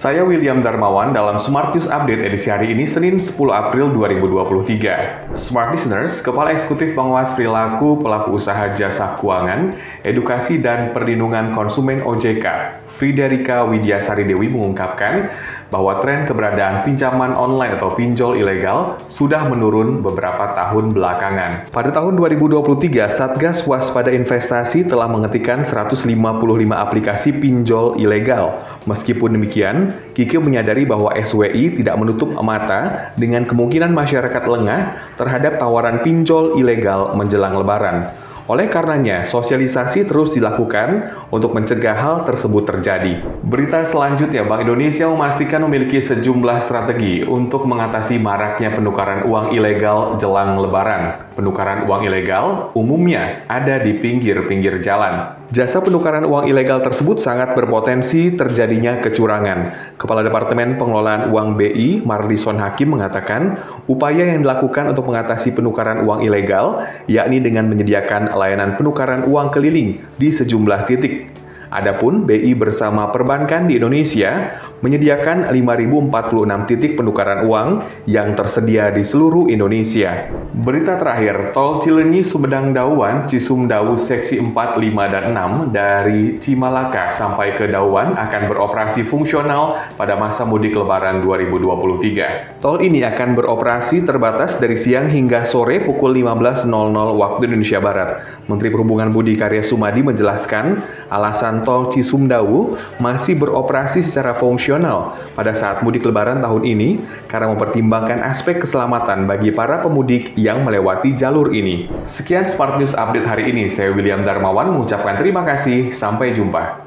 Saya William Darmawan dalam Smart News Update edisi hari ini Senin 10 April 2023. Smart Listeners, Kepala Eksekutif Pengawas Perilaku Pelaku Usaha Jasa Keuangan, Edukasi dan Perlindungan Konsumen OJK, Friderika Widyasari Dewi mengungkapkan bahwa tren keberadaan pinjaman online atau pinjol ilegal sudah menurun beberapa tahun belakangan. Pada tahun 2023, Satgas Waspada Investasi telah mengetikkan 155 aplikasi pinjol ilegal. Meskipun demikian, Kike menyadari bahwa SWI tidak menutup mata dengan kemungkinan masyarakat lengah terhadap tawaran pinjol ilegal menjelang lebaran. Oleh karenanya, sosialisasi terus dilakukan untuk mencegah hal tersebut terjadi. Berita selanjutnya, Bank Indonesia memastikan memiliki sejumlah strategi untuk mengatasi maraknya penukaran uang ilegal jelang lebaran. Penukaran uang ilegal umumnya ada di pinggir-pinggir jalan. Jasa penukaran uang ilegal tersebut sangat berpotensi terjadinya kecurangan. Kepala Departemen Pengelolaan Uang BI, Marlison Hakim mengatakan, upaya yang dilakukan untuk mengatasi penukaran uang ilegal, yakni dengan menyediakan layanan penukaran uang keliling di sejumlah titik. Adapun BI bersama perbankan di Indonesia menyediakan 5.046 titik penukaran uang yang tersedia di seluruh Indonesia. Berita terakhir, Tol Cilenyi Sumedang Dauan, Cisumdawu Seksi 4, 5, dan 6 dari Cimalaka sampai ke Dauan akan beroperasi fungsional pada masa mudik Lebaran 2023. Tol ini akan beroperasi terbatas dari siang hingga sore pukul 15.00 waktu Indonesia Barat. Menteri Perhubungan Budi Karya Sumadi menjelaskan alasan tol Cisumdawu masih beroperasi secara fungsional pada saat mudik lebaran tahun ini karena mempertimbangkan aspek keselamatan bagi para pemudik yang melewati jalur ini. Sekian Smart News Update hari ini. Saya William Darmawan mengucapkan terima kasih. Sampai jumpa.